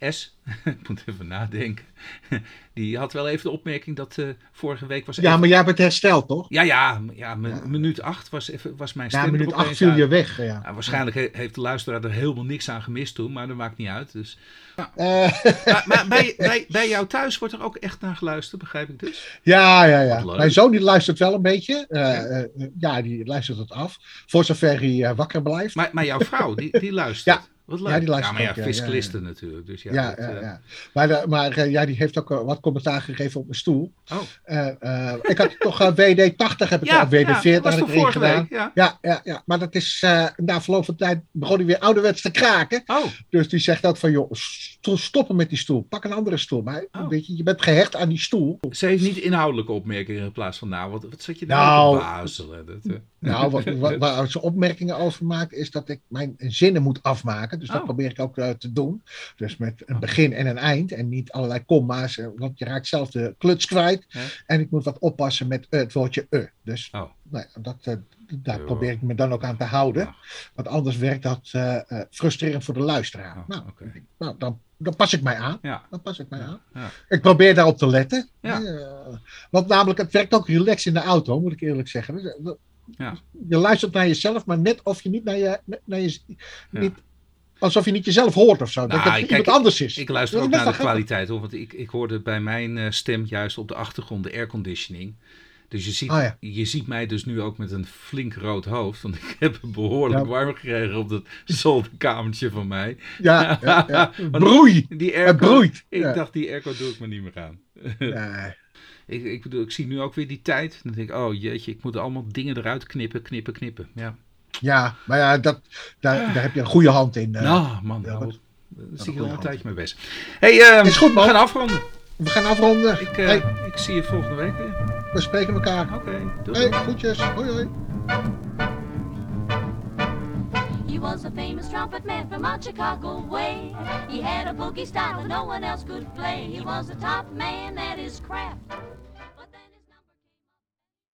S1: S. ik moet even nadenken. Die had wel even de opmerking dat eh, vorige week was.
S2: ja, maar jij hebt het hersteld, toch?
S1: ja, ja, ja, mi-
S2: Ja.
S1: minuut 8 was, even, was mijn stem.
S2: Ja, minuut
S1: opeens
S2: 8 viel je weg. Ja.
S1: Ja, waarschijnlijk he- heeft de luisteraar er helemaal niks aan gemist toen, maar dat maakt niet uit. Dus. Maar, maar bij, bij, bij jou thuis wordt er ook echt naar geluisterd, begrijp ik dus?
S2: ja, ja, ja. Mijn zoon die luistert wel een beetje. Eh, eh, ja, die luistert het af. Voor zover hij wakker blijft.
S1: Maar, maar jouw vrouw, die, die luistert.
S2: Ja.
S1: Wat leuk.
S2: Ja, die luistert
S1: maar ja,
S2: ook, ja,
S1: fiscalisten natuurlijk. Dus ja,
S2: Ja,
S1: dat,
S2: ja,
S1: eh,
S2: ja. Maar, de- maar eh, ja, die heeft ook eh, wat commentaar gegeven op mijn stoel.
S1: Oh.
S2: Eh, eh, ik had toch eh, WD 80 heb ik
S1: Ja,
S2: of WD 40
S1: ja, was
S2: had ik erin
S1: vorige
S2: gedaan.
S1: week? Ja.
S2: Ja, ja, ja, maar dat is eh, na verloop van tijd begon hij weer ouderwets te kraken.
S1: Oh,
S2: Dus die zegt ook van, joh, stoppen met die stoel. Pak een andere stoel. Maar
S1: Oh.
S2: weet je, je bent gehecht aan die stoel.
S1: Ze heeft niet inhoudelijke opmerkingen in plaats van nou, wat, wat zat je daar
S2: Nou,
S1: te bazelen? Dat, eh,
S2: Nou, wat, wat, waar ze opmerkingen over maakt, is dat ik mijn zinnen moet afmaken. Dus dat
S1: Oh.
S2: probeer ik ook eh, te doen. Dus met een begin en een eind. En niet allerlei komma's. eh, Want je raakt zelf de kluts kwijt. En ik moet wat oppassen met het woordje e. Dus
S1: Oh.
S2: nou, dat, daar probeer ik me dan ook aan te houden. Want anders werkt dat eh, eh, frustrerend voor de luisteraar.
S1: Oh,
S2: nou, nou dan, dan pas ik mij aan.
S1: Ja.
S2: Dan pas ik mij aan.
S1: Ja.
S2: Ik probeer daarop te letten. Eh, want namelijk, het werkt ook relaxed in de auto, moet ik eerlijk zeggen.
S1: Ja.
S2: Je luistert naar jezelf, maar net of je niet naar je. Naar je niet, alsof je niet jezelf hoort of zo. dat
S1: Nou,
S2: dat
S1: kijk,
S2: iemand anders is.
S1: Ik luister
S2: Dat
S1: ook naar de kwaliteit, hoor, want ik, ik hoorde bij mijn stem juist op de achtergrond de airconditioning. Dus je ziet,
S2: Ah, ja.
S1: je ziet mij dus nu ook met een flink rood hoofd. Want ik heb het behoorlijk
S2: Ja.
S1: warm gekregen op dat zolderkamertje van mij.
S2: Ja, ja, ja. Broei.
S1: Die
S2: Het
S1: airco,
S2: broeit.
S1: ik dacht, die airco doe ik me niet meer aan.
S2: Ja.
S1: Ik, ik bedoel, ik zie nu ook weer die tijd. Dan denk ik, oh jeetje, ik moet allemaal dingen eruit knippen, knippen, knippen. Ja.
S2: ja, maar ja, dat, daar, daar heb je een goede hand in. eh.
S1: nou, man, daar zie ik al een tijdje mee bezig. hey, ehm,
S2: Is goed, man.
S1: we gaan afronden.
S2: We gaan afronden.
S1: Ik, eh,
S2: Hey,
S1: ik zie je volgende week weer.
S2: we spreken elkaar.
S1: Oké, doei.
S2: Hey,
S1: doei.
S2: groetjes. Hoi, hoi.
S3: He was a famous trumpet man from out Chicago way. He had a boogie style that no one else could play. He was a top man at his craft.